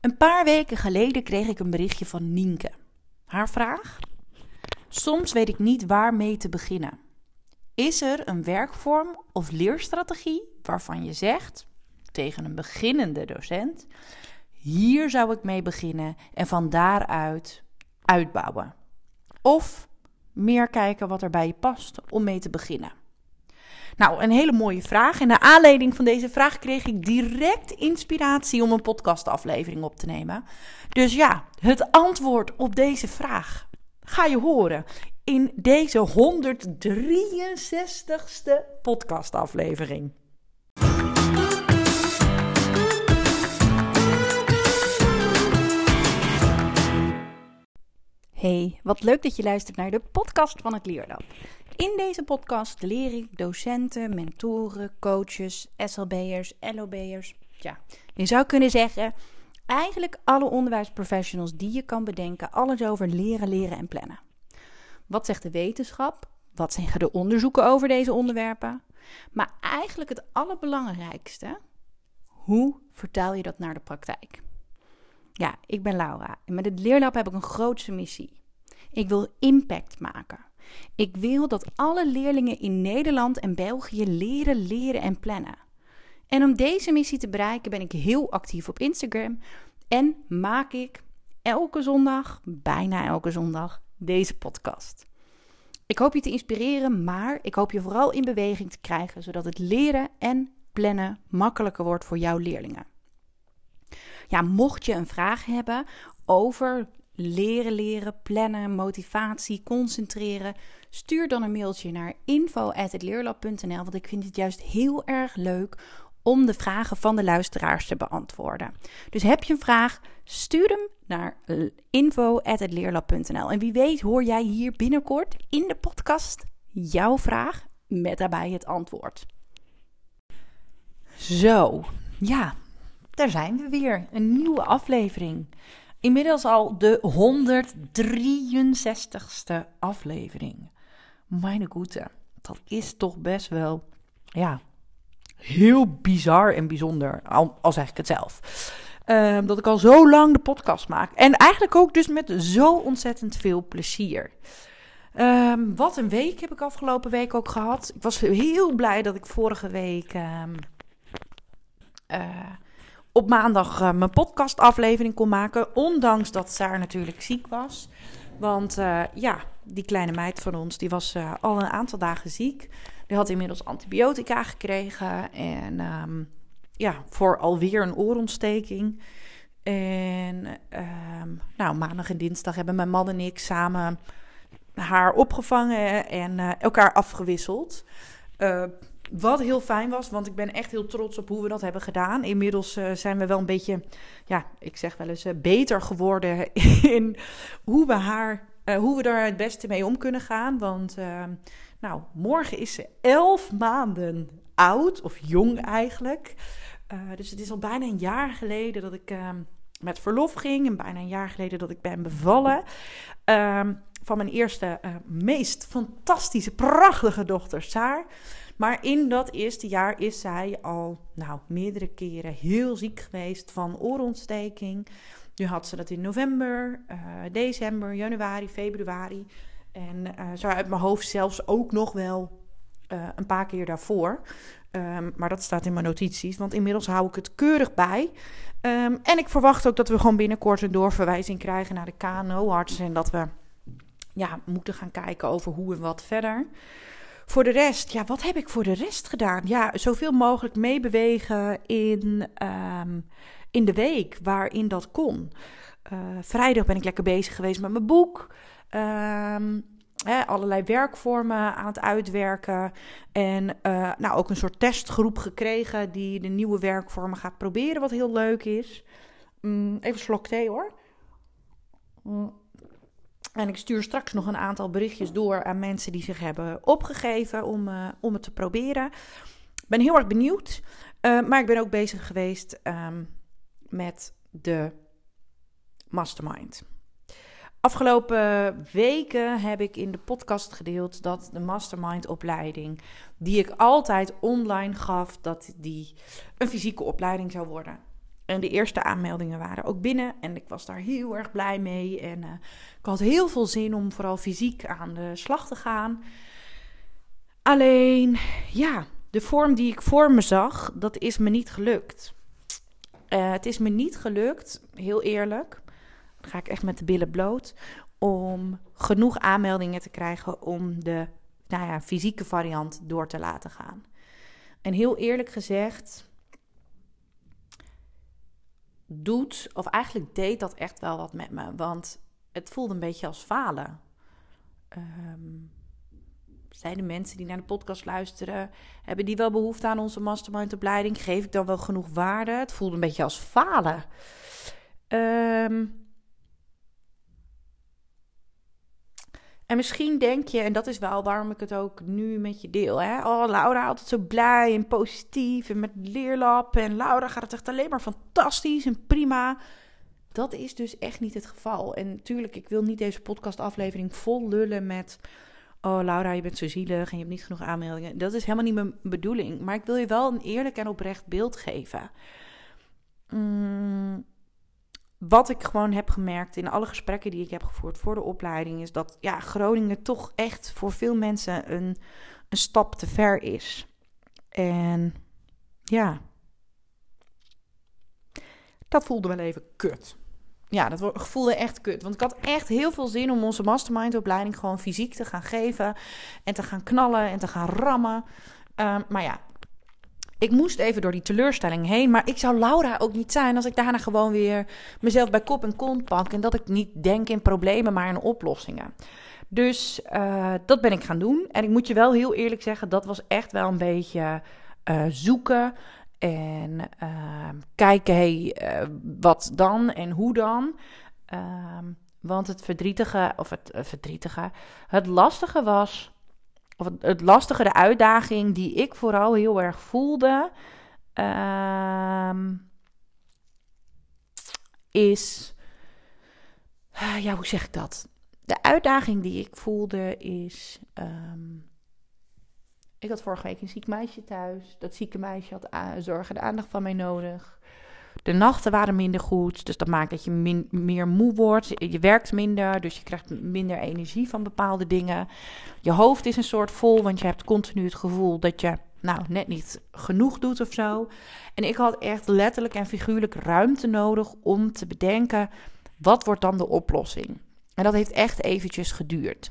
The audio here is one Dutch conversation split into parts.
Een paar weken geleden kreeg ik een berichtje van Nienke. Haar vraag? Soms weet ik niet waarmee te beginnen. Is er een werkvorm of leerstrategie waarvan je zegt tegen een beginnende docent: hier zou ik mee beginnen en van daaruit uitbouwen? Of meer kijken wat er bij je past om mee te beginnen? Nou, een hele mooie vraag. En naar aanleiding van deze vraag kreeg ik direct inspiratie om een podcastaflevering op te nemen. Dus ja, het antwoord op deze vraag ga je horen in deze 163ste podcastaflevering. Hey, wat leuk dat je luistert naar de podcast van het Leerlab. In deze podcast leer ik docenten, mentoren, coaches, SLB'ers, LOB'ers. Ja, je zou kunnen zeggen, eigenlijk alle onderwijsprofessionals die je kan bedenken, alles over leren, leren en plannen. Wat zegt de wetenschap? Wat zeggen de onderzoeken over deze onderwerpen? Maar eigenlijk het allerbelangrijkste, hoe vertaal je dat naar de praktijk? Ja, ik ben Laura en met het Leerlab heb ik een grootste missie. Ik wil impact maken. Ik wil dat alle leerlingen in Nederland en België leren, leren en plannen. En om deze missie te bereiken ben ik heel actief op Instagram en maak ik elke zondag, bijna elke zondag, deze podcast. Ik hoop je te inspireren, maar ik hoop je vooral in beweging te krijgen, zodat het leren en plannen makkelijker wordt voor jouw leerlingen. Ja, mocht je een vraag hebben over leren, leren, plannen, motivatie, concentreren, stuur dan een mailtje naar info@leerlab.nl, want ik vind het juist heel erg leuk om de vragen van de luisteraars te beantwoorden. Dus heb je een vraag, stuur hem naar info@leerlab.nl. En wie weet hoor jij hier binnenkort in de podcast jouw vraag met daarbij het antwoord. Zo, ja, daar zijn we weer. Een nieuwe aflevering. Inmiddels al de 163ste aflevering. Mijn goede, dat is toch best wel, ja, heel bizar en bijzonder. Al, zeg ik het zelf. Ehm, dat ik al zo lang de podcast maak. En eigenlijk ook dus met zo ontzettend veel plezier. Ehm, wat een week heb ik afgelopen week ook gehad. Ik was heel blij dat ik vorige week um, op maandag uh, mijn podcastaflevering kon maken. Ondanks dat Saar natuurlijk ziek was. Want uh, ja, die kleine meid van ons, die was uh, al een aantal dagen ziek. Die had inmiddels antibiotica gekregen. En um, ja, voor alweer een oorontsteking. En um, nou, maandag en dinsdag hebben mijn man en ik samen haar opgevangen en elkaar afgewisseld. Wat heel fijn was, want ik ben echt heel trots op hoe we dat hebben gedaan. Inmiddels uh, zijn we wel een beetje, ja, ik zeg wel eens, uh, beter geworden in hoe we haar, uh, hoe we daar het beste mee om kunnen gaan. Want, nou, morgen is ze elf maanden oud, of jong eigenlijk. dus het is al bijna een jaar geleden dat ik met verlof ging. En bijna een jaar geleden dat ik ben bevallen. Ehm, van mijn eerste, meest fantastische, prachtige dochter, Saar. Maar in dat eerste jaar is zij al nou, meerdere keren heel ziek geweest van oorontsteking. Nu had ze dat in november, uh, december, januari, februari. En uh, zo uit mijn hoofd zelfs ook nog wel uh, een paar keer daarvoor. Um, maar dat staat in mijn notities, want inmiddels hou ik het keurig bij. Um, en ik verwacht ook dat we gewoon binnenkort een doorverwijzing krijgen naar de KNO-arts. En dat we ja, moeten gaan kijken over hoe en wat verder. Voor de rest, ja, wat heb ik voor de rest gedaan? Ja, zoveel mogelijk meebewegen in, um, in de week waarin dat kon. Uh, vrijdag ben ik lekker bezig geweest met mijn boek. Hè, allerlei werkvormen aan het uitwerken. En uh, nou, ook een soort testgroep gekregen die de nieuwe werkvormen gaat proberen, wat heel leuk is. Mm, even slok thee hoor. Mm. En ik stuur straks nog een aantal berichtjes door aan mensen die zich hebben opgegeven om, uh, om het te proberen. Ik ben heel erg benieuwd. Uh, maar ik ben ook bezig geweest um, met de mastermind. Afgelopen weken heb ik in de podcast gedeeld dat de mastermind opleiding, die ik altijd online gaf, dat die een fysieke opleiding zou worden. En de eerste aanmeldingen waren ook binnen. En ik was daar heel erg blij mee. En uh, ik had heel veel zin om vooral fysiek aan de slag te gaan. Alleen, ja, de vorm die ik voor me zag, dat is me niet gelukt. Uh, het is me niet gelukt, heel eerlijk. Dan ga ik echt met de billen bloot. Om genoeg aanmeldingen te krijgen om de nou ja, fysieke variant door te laten gaan. En heel eerlijk gezegd, doet, of eigenlijk deed dat echt wel wat met me. Want het voelde een beetje als falen. Um, zijn de mensen die naar de podcast luisteren, hebben die wel behoefte aan onze mastermind-opleiding? Geef ik dan wel genoeg waarde? Het voelde een beetje als falen. Um, en misschien denk je, en dat is wel waarom ik het ook nu met je deel. Hè? Oh, Laura altijd zo blij en positief en met leerlap. En Laura gaat het echt alleen maar fantastisch en prima. Dat is dus echt niet het geval. En natuurlijk, ik wil niet deze podcastaflevering vol lullen met oh Laura, je bent zo zielig en je hebt niet genoeg aanmeldingen. Dat is helemaal niet mijn bedoeling. Maar ik wil je wel een eerlijk en oprecht beeld geven. Mm, wat ik gewoon heb gemerkt in alle gesprekken die ik heb gevoerd voor de opleiding, is dat ja, Groningen toch echt voor veel mensen een, een stap te ver is. En ja, dat voelde wel even kut ja, dat voelde echt kut. Want ik had echt heel veel zin om onze mastermind-opleiding gewoon fysiek te gaan geven. En te gaan knallen en te gaan rammen. Ehm, maar ja, ik moest even door die teleurstelling heen. Maar ik zou Laura ook niet zijn als ik daarna gewoon weer mezelf bij kop en kont pak. En dat ik niet denk in problemen, maar in oplossingen. Dus uh, dat ben ik gaan doen. En ik moet je wel heel eerlijk zeggen, dat was echt wel een beetje uh, zoeken. En uh, kijken, hey, wat dan en hoe dan? Uh, want het verdrietige, of het verdrietige, het lastige was, of het, het, lastige, de uitdaging die ik vooral heel erg voelde, ehm, is, ja, hoe zeg ik dat? De uitdaging die ik voelde is. Um, ik had vorige week een ziek meisje thuis. Dat zieke meisje had zorgen de aandacht van mij nodig. De nachten waren minder goed, dus dat maakt dat je meer moe wordt. Je werkt minder, dus je krijgt minder energie van bepaalde dingen. Je hoofd is een soort vol, want je hebt continu het gevoel dat je nou net niet genoeg doet of zo. En ik had echt letterlijk en figuurlijk ruimte nodig om te bedenken: wat wordt dan de oplossing? En dat heeft echt eventjes geduurd.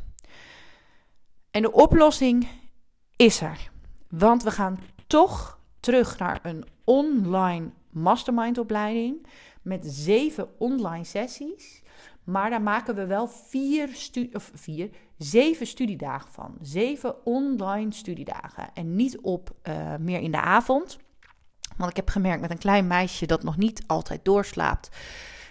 En de oplossing is er. Want we gaan toch terug naar een online mastermind opleiding met zeven online sessies. Maar daar maken we wel vier, stu of vier, zeven studiedagen van. Zeven online studiedagen. En niet op uh, meer in de avond. Want ik heb gemerkt met een klein meisje dat nog niet altijd doorslaapt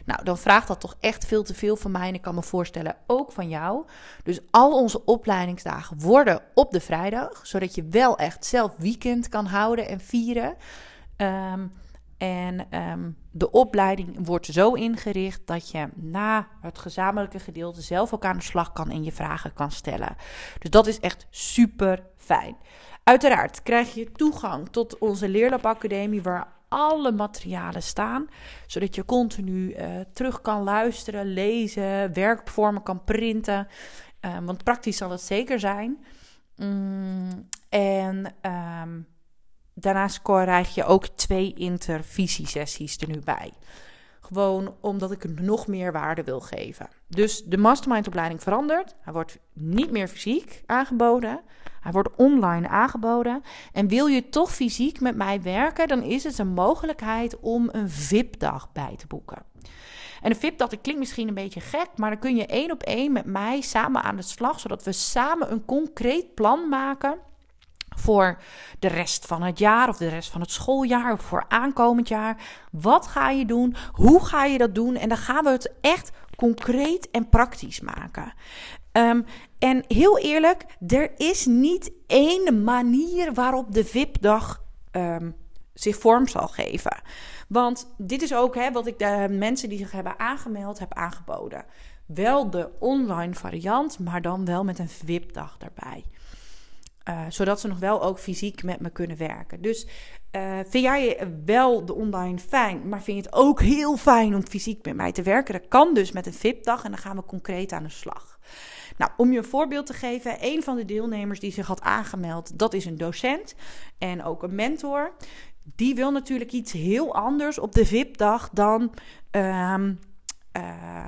nou, dan vraagt dat toch echt veel te veel van mij. En ik kan me voorstellen ook van jou. Dus al onze opleidingsdagen worden op de vrijdag. Zodat je wel echt zelf weekend kan houden en vieren. Um, en um, de opleiding wordt zo ingericht dat je na het gezamenlijke gedeelte zelf ook aan de slag kan en je vragen kan stellen. Dus dat is echt super fijn. Uiteraard krijg je toegang tot onze Leerlabacademie, waar alle materialen staan, zodat je continu uh, terug kan luisteren, lezen, werkvormen kan printen. Uh, want praktisch zal het zeker zijn. Mm, en um, daarnaast krijg je ook twee intervisiesessies er nu bij. Gewoon omdat ik hem nog meer waarde wil geven. Dus de mastermind-opleiding verandert. Hij wordt niet meer fysiek aangeboden. Hij wordt online aangeboden. En wil je toch fysiek met mij werken, dan is het een mogelijkheid om een VIP-dag bij te boeken. En een VIP-dag, dat klinkt misschien een beetje gek, maar dan kun je één op één met mij samen aan de slag, zodat we samen een concreet plan maken voor de rest van het jaar of de rest van het schooljaar of voor aankomend jaar. Wat ga je doen? Hoe ga je dat doen? En dan gaan we het echt concreet en praktisch maken. Um, en heel eerlijk, er is niet één manier waarop de VIP-dag um, zich vorm zal geven. Want dit is ook hè, wat ik de mensen die zich hebben aangemeld heb aangeboden. Wel de online variant, maar dan wel met een VIP-dag daarbij. Uh, zodat ze nog wel ook fysiek met me kunnen werken. Dus uh, vind jij wel de online fijn, maar vind je het ook heel fijn om fysiek met mij te werken? Dat kan dus met een VIP-dag en dan gaan we concreet aan de slag. Nou, om je een voorbeeld te geven, een van de deelnemers die zich had aangemeld, dat is een docent en ook een mentor. Die wil natuurlijk iets heel anders op de VIP-dag dan uh, uh,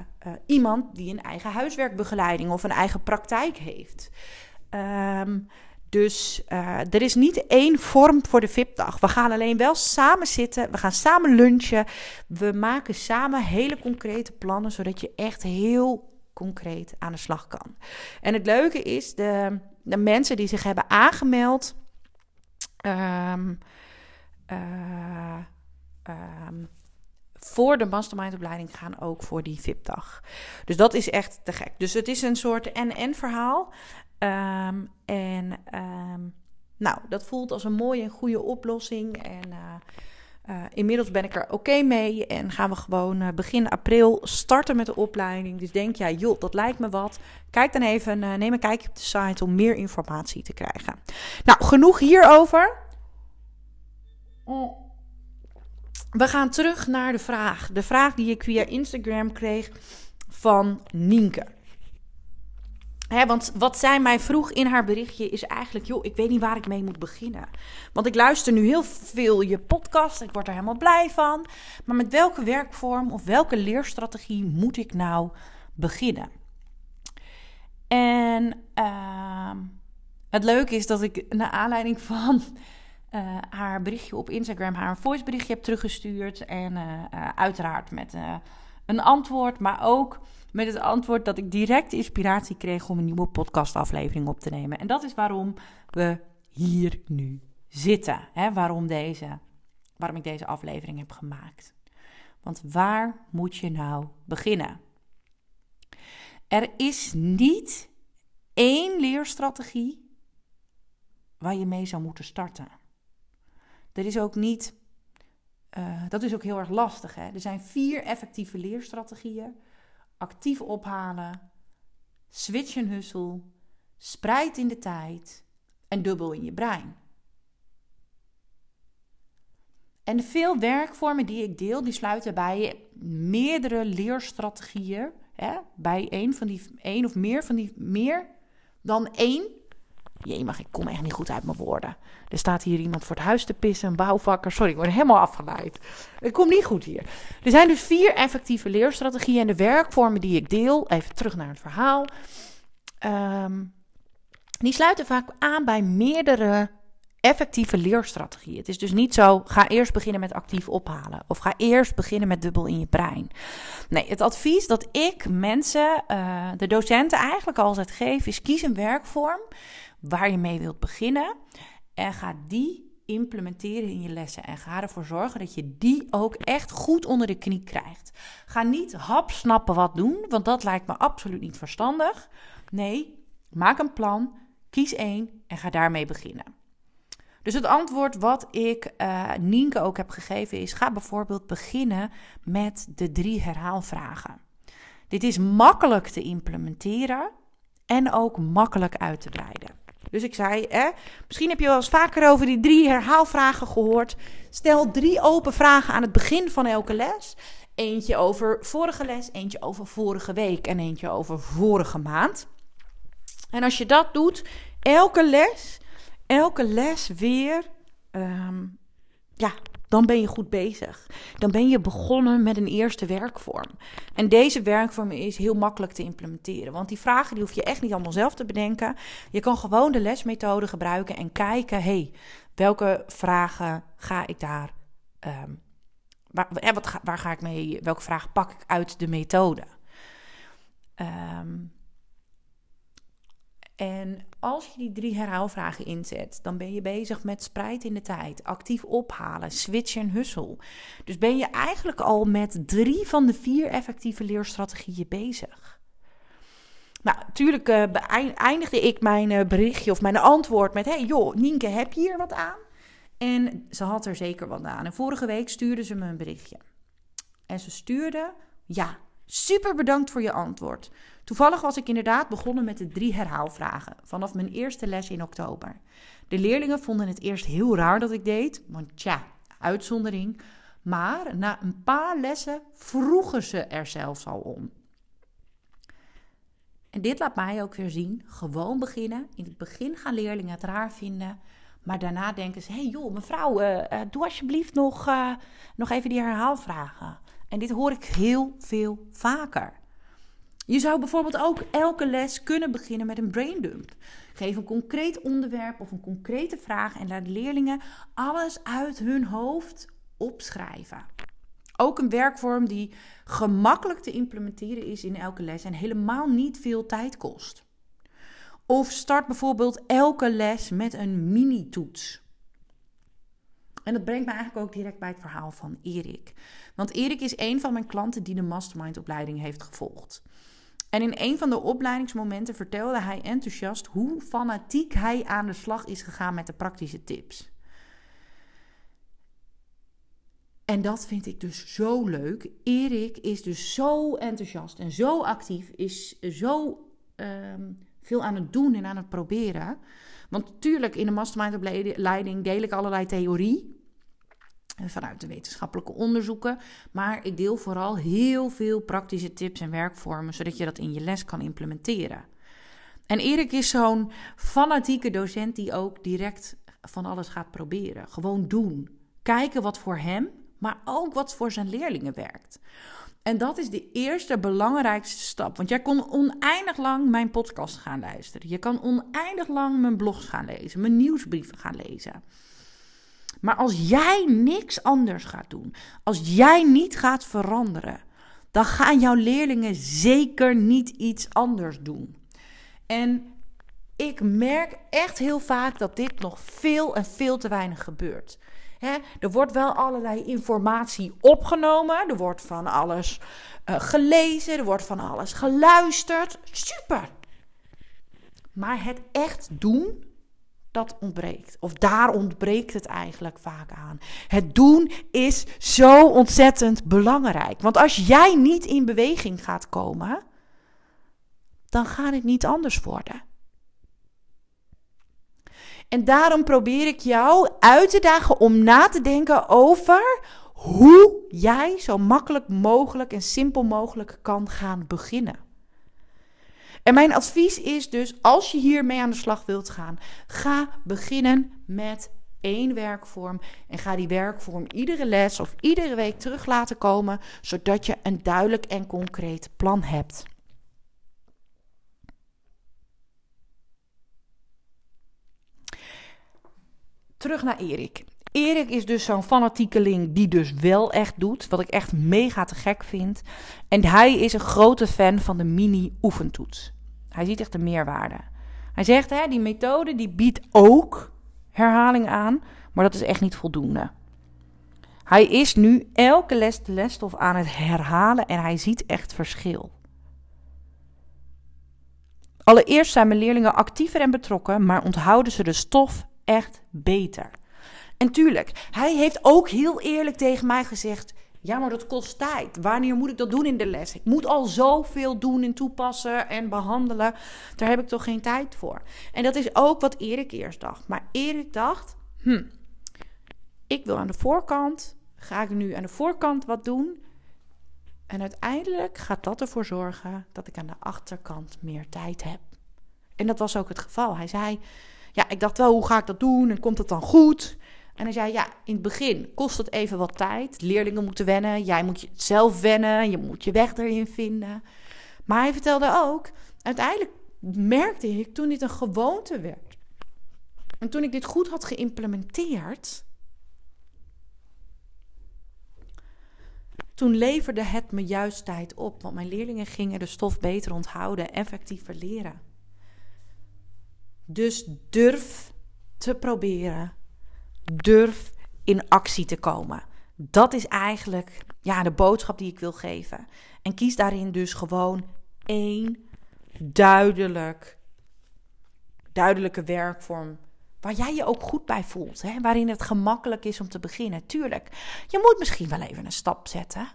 iemand die een eigen huiswerkbegeleiding of een eigen praktijk heeft. Um, dus uh, er is niet één vorm voor de VIP-dag. We gaan alleen wel samen zitten. We gaan samen lunchen. We maken samen hele concrete plannen, zodat je echt heel concreet aan de slag kan. En het leuke is, de, de mensen die zich hebben aangemeld. Um, voor de mastermindopleiding gaan ook voor die VIP-dag. Dus dat is echt te gek. Dus het is een soort en-en verhaal. Um, en um, nou, dat voelt als een mooie en goede oplossing. En uh, uh, inmiddels ben ik er oké mee. En gaan we gewoon uh, begin april starten met de opleiding. Dus denk jij, joh, dat lijkt me wat. Kijk dan even, neem een kijkje op de site om meer informatie te krijgen. Nou, genoeg hierover. We gaan terug naar de vraag. De vraag die ik via Instagram kreeg van Nienke. Want wat zij mij vroeg in haar berichtje is eigenlijk: joh, ik weet niet waar ik mee moet beginnen. Want ik luister nu heel veel je podcast, ik word er helemaal blij van. Maar met welke werkvorm of welke leerstrategie moet ik nou beginnen? En uh, het leuke is dat ik naar aanleiding van uh, haar berichtje op Instagram haar een voiceberichtje heb teruggestuurd. En uh, uiteraard met een antwoord, maar ook met het antwoord dat ik direct inspiratie kreeg om een nieuwe podcastaflevering op te nemen. En dat is waarom we hier nu zitten. Hè? Waarom, deze, waarom ik deze aflevering heb gemaakt. Want waar moet je nou beginnen? Er is niet één leerstrategie waar je mee zou moeten starten. Er is ook niet. Uh, dat is ook heel erg lastig. Hè? Er zijn vier effectieve leerstrategieën actief ophalen, switch en hussel, spreid in de tijd en dubbel in je brein. En veel werkvormen die ik deel, die sluiten bij meerdere leerstrategieën. Hè, bij één van die, één of meer van die, meer dan één Jee, mag ik kom echt niet goed uit mijn woorden. Er staat hier iemand voor het huis te pissen, een bouwvakker. Sorry, ik word helemaal afgeleid. Ik kom niet goed hier. Er zijn dus vier effectieve leerstrategieën en de werkvormen die ik deel. Even terug naar het verhaal. Um, die sluiten vaak aan bij meerdere effectieve leerstrategieën. Het is dus niet zo, ga eerst beginnen met actief ophalen. Of ga eerst beginnen met dubbel in je brein. Nee, het advies dat ik mensen, uh, de docenten eigenlijk altijd geef, is kies een werkvorm waar je mee wilt beginnen. En ga die implementeren in je lessen. En ga ervoor zorgen dat je die ook echt goed onder de knie krijgt. Ga niet hapsnappen wat doen, want dat lijkt me absoluut niet verstandig. Nee, maak een plan, kies één en ga daarmee beginnen. Dus het antwoord wat ik uh, Nienke ook heb gegeven is: ga bijvoorbeeld beginnen met de drie herhaalvragen. Dit is makkelijk te implementeren en ook makkelijk uit te breiden. Dus ik zei, hè, misschien heb je wel eens vaker over die drie herhaalvragen gehoord. Stel drie open vragen aan het begin van elke les. Eentje over vorige les, eentje over vorige week en eentje over vorige maand. En als je dat doet, elke les, elke les weer, um, ja, dan ben je goed bezig. Dan ben je begonnen met een eerste werkvorm. En deze werkvorm is heel makkelijk te implementeren. Want die vragen die hoef je echt niet allemaal zelf te bedenken. Je kan gewoon de lesmethode gebruiken en kijken: hey, welke vragen ga ik daar. Um, waar, wat, waar ga ik mee? Welke vragen pak ik uit de methode? Um, en als je die drie herhaalvragen inzet, dan ben je bezig met spreid in de tijd, actief ophalen, switch en hussel. Dus ben je eigenlijk al met drie van de vier effectieve leerstrategieën bezig. Nou, natuurlijk uh, eindigde ik mijn uh, berichtje of mijn antwoord met: Hey joh, Nienke, heb je hier wat aan? En ze had er zeker wat aan. En vorige week stuurde ze me een berichtje. En ze stuurde: Ja, Super bedankt voor je antwoord. Toevallig was ik inderdaad begonnen met de drie herhaalvragen vanaf mijn eerste les in oktober. De leerlingen vonden het eerst heel raar dat ik deed, want tja, uitzondering. Maar na een paar lessen vroegen ze er zelfs al om. En dit laat mij ook weer zien: gewoon beginnen. In het begin gaan leerlingen het raar vinden. Maar daarna denken ze: hé hey joh, mevrouw, uh, doe alsjeblieft nog, uh, nog even die herhaalvragen. En dit hoor ik heel veel vaker. Je zou bijvoorbeeld ook elke les kunnen beginnen met een braindump. Geef een concreet onderwerp of een concrete vraag en laat leerlingen alles uit hun hoofd opschrijven. Ook een werkvorm die gemakkelijk te implementeren is in elke les en helemaal niet veel tijd kost. Of start bijvoorbeeld elke les met een mini-toets. En dat brengt me eigenlijk ook direct bij het verhaal van Erik. Want Erik is een van mijn klanten die de mastermind-opleiding heeft gevolgd. En in een van de opleidingsmomenten vertelde hij enthousiast hoe fanatiek hij aan de slag is gegaan met de praktische tips. En dat vind ik dus zo leuk. Erik is dus zo enthousiast en zo actief, is zo ehm, veel aan het doen en aan het proberen. Want natuurlijk, in de mastermind-opleiding deel ik allerlei theorie. Vanuit de wetenschappelijke onderzoeken. Maar ik deel vooral heel veel praktische tips en werkvormen, zodat je dat in je les kan implementeren. En Erik is zo'n fanatieke docent die ook direct van alles gaat proberen. Gewoon doen. Kijken wat voor hem maar ook wat voor zijn leerlingen werkt. En dat is de eerste belangrijkste stap. Want jij kon oneindig lang mijn podcast gaan luisteren. Je kan oneindig lang mijn blogs gaan lezen, mijn nieuwsbrieven gaan lezen. Maar als jij niks anders gaat doen, als jij niet gaat veranderen, dan gaan jouw leerlingen zeker niet iets anders doen. En ik merk echt heel vaak dat dit nog veel en veel te weinig gebeurt. er wordt wel allerlei informatie opgenomen. Er wordt van alles uh, gelezen. Er wordt van alles geluisterd. Super. Maar het echt doen, dat ontbreekt. Of daar ontbreekt het eigenlijk vaak aan. Het doen is zo ontzettend belangrijk. Want als jij niet in beweging gaat komen, dan gaat het niet anders worden. En daarom probeer ik jou uit te dagen om na te denken over hoe jij zo makkelijk mogelijk en simpel mogelijk kan gaan beginnen. En mijn advies is dus, als je hiermee aan de slag wilt gaan, ga beginnen met één werkvorm en ga die werkvorm iedere les of iedere week terug laten komen, zodat je een duidelijk en concreet plan hebt. terug naar Erik. Erik is dus zo'n fanatiekeling die dus wel echt doet, wat ik echt mega te gek vind. En hij is een grote fan van de mini-oefentoets. Hij ziet echt de meerwaarde. Hij zegt, hè, die methode die biedt ook herhaling aan, maar dat is echt niet voldoende. Hij is nu elke les de lesstof aan het herhalen en hij ziet echt verschil. Allereerst zijn mijn leerlingen actiever en betrokken, maar onthouden ze de stof echt beter. En tuurlijk, hij heeft ook heel eerlijk tegen mij gezegd: Ja, maar dat kost tijd. Wanneer moet ik dat doen in de les? Ik moet al zoveel doen en toepassen en behandelen. Daar heb ik toch geen tijd voor. En dat is ook wat Erik eerst dacht. Maar Erik dacht: hm, ik wil aan de voorkant, ga ik nu aan de voorkant wat doen? En uiteindelijk gaat dat ervoor zorgen dat ik aan de achterkant meer tijd heb. En dat was ook het geval. Hij zei: ja, ik dacht wel, hoe ga ik dat doen en komt het dan goed? En hij zei, ja, in het begin kost het even wat tijd. Leerlingen moeten wennen, jij moet je zelf wennen, je moet je weg erin vinden. Maar hij vertelde ook, uiteindelijk merkte ik toen dit een gewoonte werd. En toen ik dit goed had geïmplementeerd, toen leverde het me juist tijd op. Want mijn leerlingen gingen de stof beter onthouden, effectiever leren. Dus durf te proberen. Durf in actie te komen. Dat is eigenlijk ja, de boodschap die ik wil geven. En kies daarin dus gewoon één duidelijk, duidelijke werkvorm. Waar jij je ook goed bij voelt. Hè? Waarin het gemakkelijk is om te beginnen. Tuurlijk, je moet misschien wel even een stap zetten.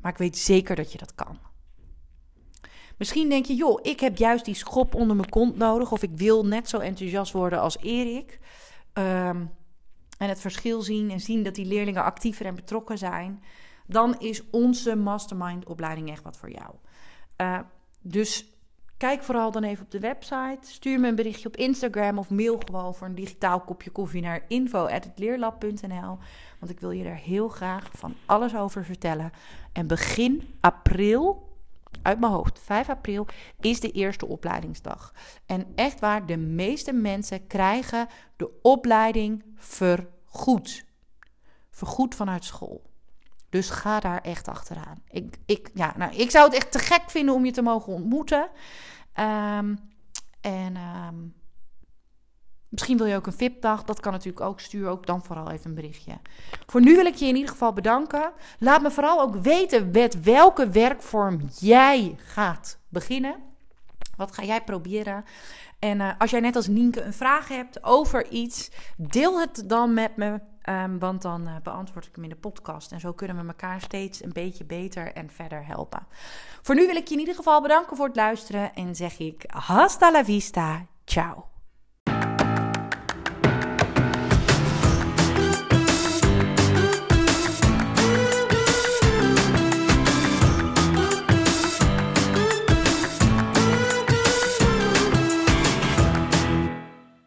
Maar ik weet zeker dat je dat kan. Misschien denk je, joh, ik heb juist die schop onder mijn kont nodig. Of ik wil net zo enthousiast worden als Erik. Ehm, en het verschil zien en zien dat die leerlingen actiever en betrokken zijn. Dan is onze mastermind opleiding echt wat voor jou. Uh, dus kijk vooral dan even op de website. Stuur me een berichtje op Instagram of mail gewoon voor een digitaal kopje koffie naar info.leerlab.nl. Want ik wil je er heel graag van alles over vertellen. En begin april uit mijn hoofd, 5 april is de eerste opleidingsdag. En echt waar, de meeste mensen krijgen de opleiding vergoed. Vergoed vanuit school. Dus ga daar echt achteraan. Ik, ik, ja, nou, ik zou het echt te gek vinden om je te mogen ontmoeten. Um, en um, Misschien wil je ook een VIP-dag. Dat kan natuurlijk ook. Stuur ook dan vooral even een berichtje. Voor nu wil ik je in ieder geval bedanken. Laat me vooral ook weten met welke werkvorm jij gaat beginnen. Wat ga jij proberen? En uh, als jij net als Nienke een vraag hebt over iets, deel het dan met me. Um, want dan uh, beantwoord ik hem in de podcast. En zo kunnen we elkaar steeds een beetje beter en verder helpen. Voor nu wil ik je in ieder geval bedanken voor het luisteren. En zeg ik hasta la vista. Ciao.